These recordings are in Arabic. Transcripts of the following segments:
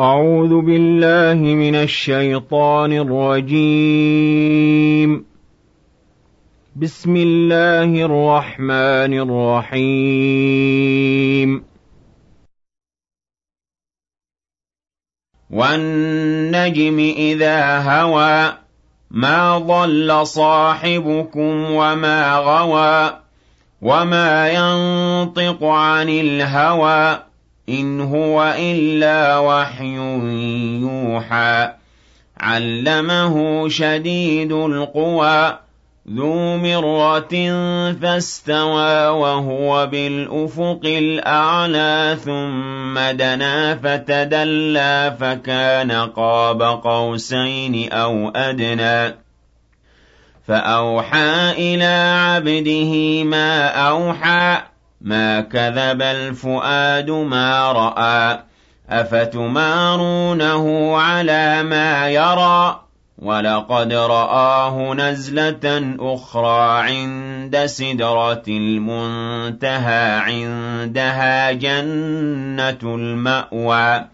أعوذ بالله من الشيطان الرجيم. بسم الله الرحمن الرحيم. والنجم إذا هوى ما ضل صاحبكم وما غوى وما ينطق عن الهوى. إن هو إلا وحي يوحى. علمه شديد القوى ذو مرة فاستوى وهو بالأفق الأعلى ثم دنا فتدلى فكان قاب قوسين أو أدنى. فأوحى إلى عبده ما أوحى ما كذب الفؤاد ما رأى أفتمارونه على ما يرى؟ ولقد رآه نزلة أخرى عند سدرة المنتهى عندها جنة المأوى.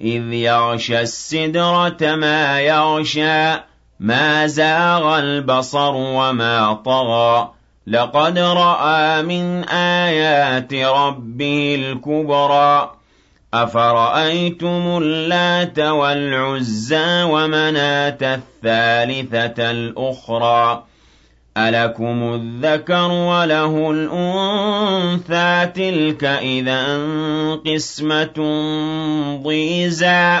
إذ يغشى السدرة ما يغشى ما زاغ البصر وما طغى. لقد رأى من آيات ربه الكبرى. أفرأيتم اللات والعزى ومناة الثالثة الأخرى؟ ألكم الذكر وله الأنثى؟ تلك إذا قسمة ضيزى.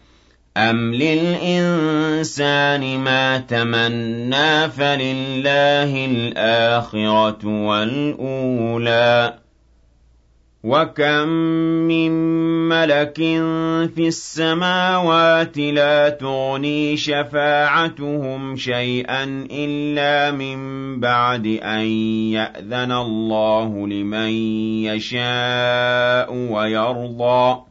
أَمْ لِلْإِنسَانِ مَا تَمَنَّىٰ فَلِلَّهِ الْآخِرَةُ وَالْأُولَىٰ وَكَم مِّن مَّلَكٍ فِي السَّمَاوَاتِ لَا تُغْنِي شَفَاعَتُهُمْ شَيْئًا إِلَّا مِن بَعْدِ أَن يَأْذَنَ اللَّهُ لِمَن يَشَاءُ وَيَرْضَىٰ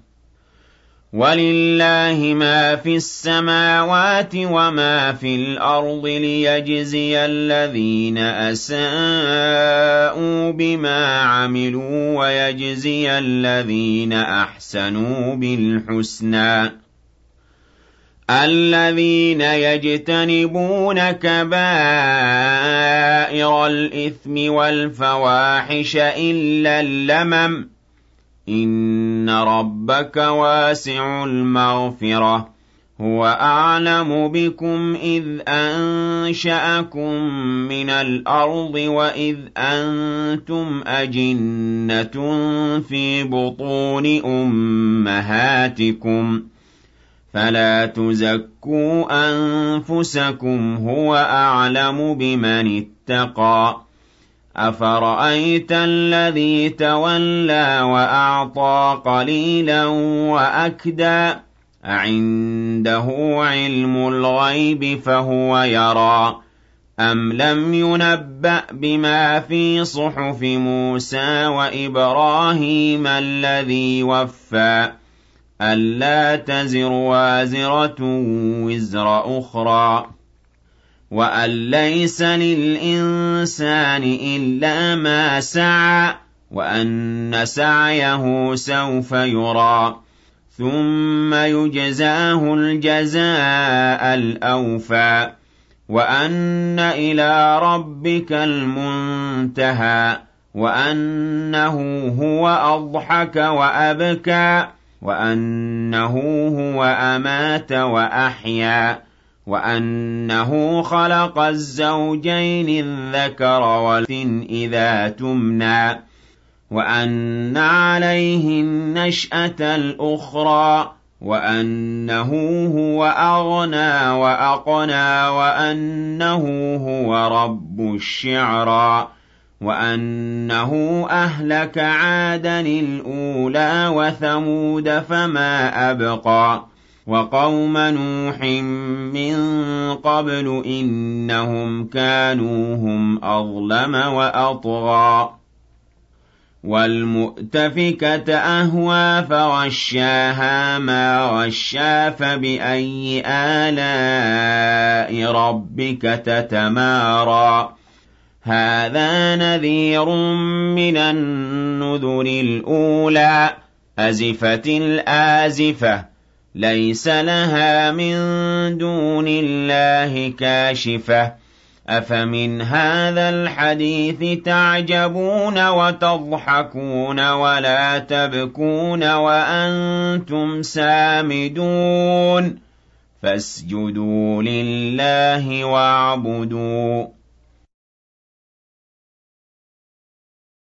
وَلِلَّهِ مَا فِي السَّمَاوَاتِ وَمَا فِي الْأَرْضِ لِيَجْزِيَ الَّذِينَ أَسَاءُوا بِمَا عَمِلُوا وَيَجْزِيَ الَّذِينَ أَحْسَنُوا بِالْحُسْنَى الَّذِينَ يَجْتَنِبُونَ كَبَائِرَ الْإِثْمِ وَالْفَوَاحِشَ إِلَّا اللَّمَمَ إِنَّ رَبَّكَ وَاسِعُ الْمَغْفِرَةِ هُوَ أَعْلَمُ بِكُمْ إِذْ أَنشَأَكُم مِّنَ الْأَرْضِ وَإِذْ أَنتُمْ أَجِنَّةٌ فِي بُطُونِ أُمَّهَاتِكُمْ فَلَا تُزَكُّوا أَنفُسَكُمْ هُوَ أَعْلَمُ بِمَنِ اتَّقَىٰ أَفَرَأَيْتَ الَّذِي تَوَلَّىٰ وَأَعْطَىٰ قَلِيلًا وَأَكْدَىٰ أَعِندَهُ عِلْمُ الْغَيْبِ فَهُوَ يَرَىٰ أَمْ لَمْ يُنَبَّأْ بِمَا فِي صُحُفِ مُوسَىٰ وَإِبْرَاهِيمَ الَّذِي وَفَّىٰ أَلَّا تَزِرُ وَازِرَةٌ وِزْرَ أُخْرَىٰ وأن ليس للإنسان إلا ما سعى وأن سعيه سوف يرى ثم يجزاه الجزاء الأوفى وأن إلى ربك المنتهى وأنه هو أضحك وأبكى وأنه هو أمات وأحيا وأنه خلق الزوجين الذكر والثن إذا تمنى وأن عليه النشأة الأخرى وأنه هو أغنى وأقنى وأنه هو رب الشعرى وأنه أهلك عادا الأولى وثمود فما أبقى وقوم نوح من قبل إنهم كانوا هم أظلم وأطغى. والمؤتفكة أهوى فغشاها ما غشا فبأي آلاء ربك تتمارى. هذا نذير من النذر الأولى. أزفت الآزفة ليس لها من دون الله كاشفة. أفمن هذا الحديث تعجبون وتضحكون ولا تبكون وأنتم سامدون؟ فاسجدوا لله واعبدوا.